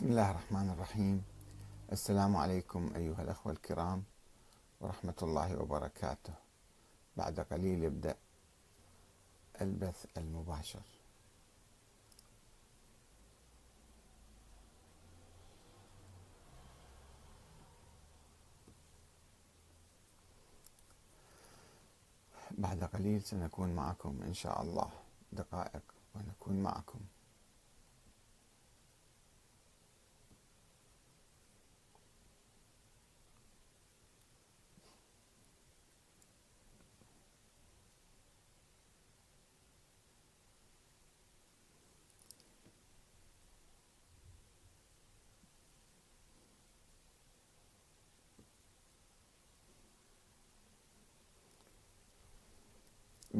بسم الله الرحمن الرحيم. السلام عليكم أيها الأخوة الكرام ورحمة الله وبركاته. بعد قليل يبدأ البث المباشر. بعد قليل سنكون معكم إن شاء الله. دقائق ونكون معكم.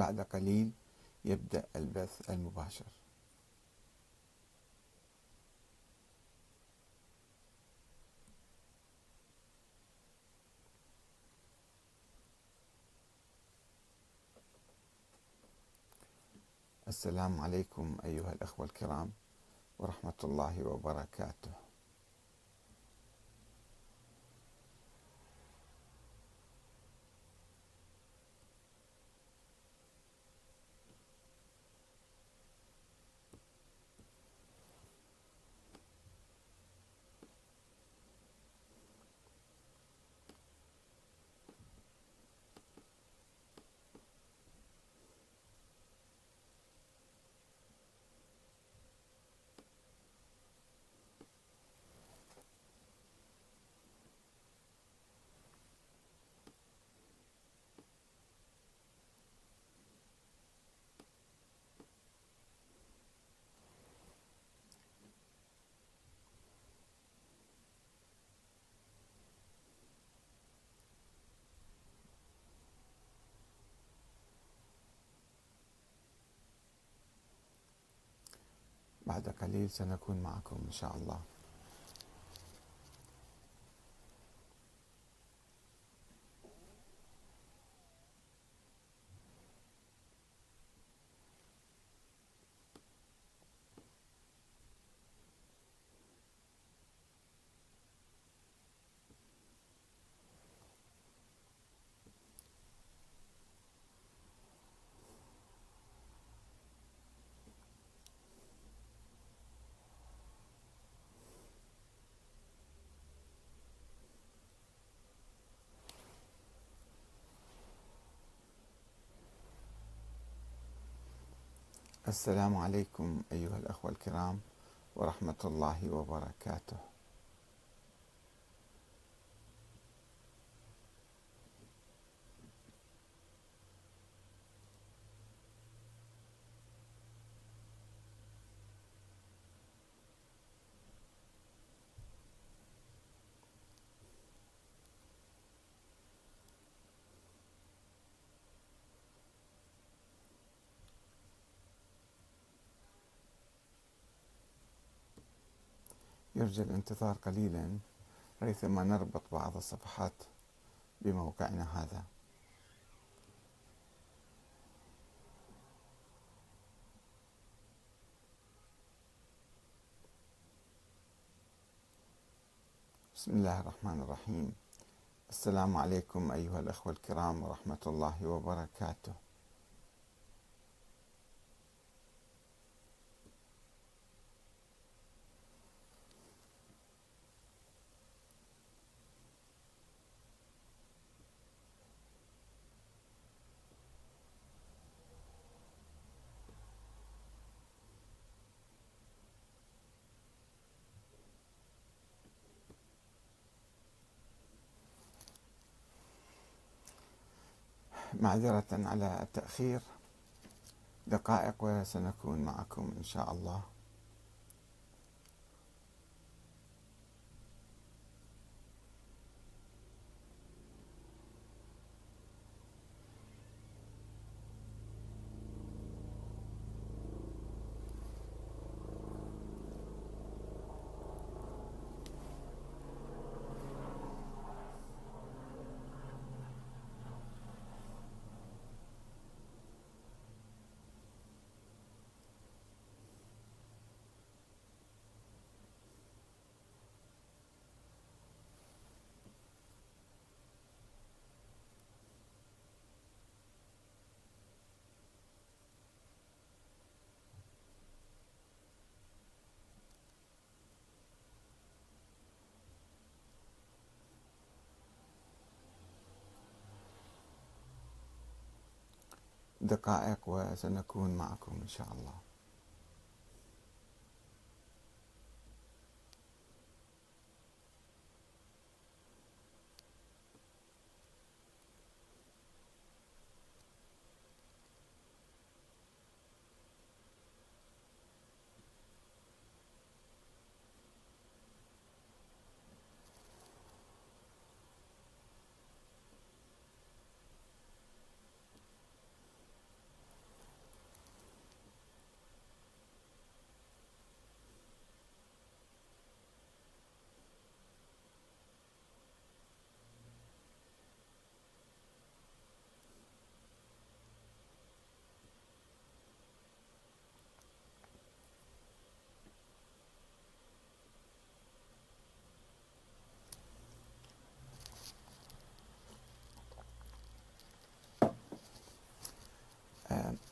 بعد قليل يبدأ البث المباشر. السلام عليكم أيها الأخوة الكرام ورحمة الله وبركاته. بعد قليل سنكون معكم إن شاء الله. السلام عليكم أيها الأخوة الكرام ورحمة الله وبركاته. يرجى الانتظار قليلا ريثما نربط بعض الصفحات بموقعنا هذا. بسم الله الرحمن الرحيم. السلام عليكم أيها الأخوة الكرام ورحمة الله وبركاته. معذرة على التأخير. دقائق وسنكون معكم إن شاء الله. دقائق وسنكون معكم إن شاء الله.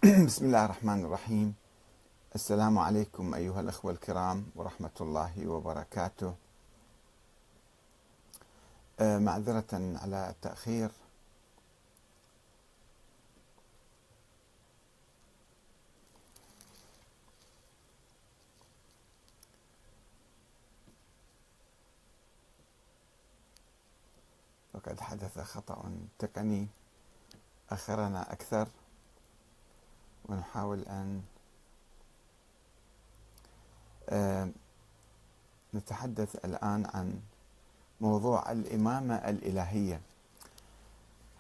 بسم الله الرحمن الرحيم. السلام عليكم أيها الأخوة الكرام ورحمة الله وبركاته. آه، معذرة على التأخير. وقد حدث خطأ تقني أخرنا أكثر. ونحاول أن نتحدث الآن عن موضوع الإمامة الإلهية.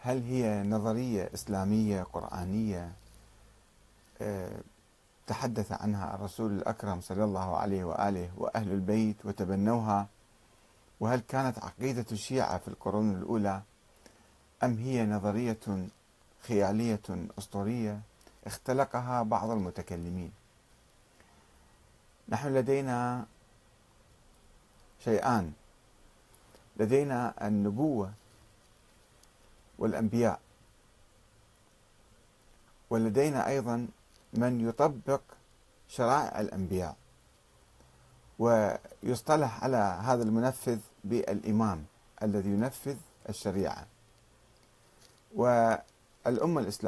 هل هي نظرية إسلامية قرآنية؟ تحدث عنها الرسول الأكرم صلى الله عليه وآله وأهل البيت وتبنوها. وهل كانت عقيدة الشيعة في القرون الأولى؟ أم هي نظرية خيالية أسطورية؟ اختلقها بعض المتكلمين. نحن لدينا شيئان. لدينا النبوة والأنبياء. ولدينا أيضا من يطبق شرائع الأنبياء. ويصطلح على هذا المنفذ بالإمام الذي ينفذ الشريعة. والأمة الإسلامية.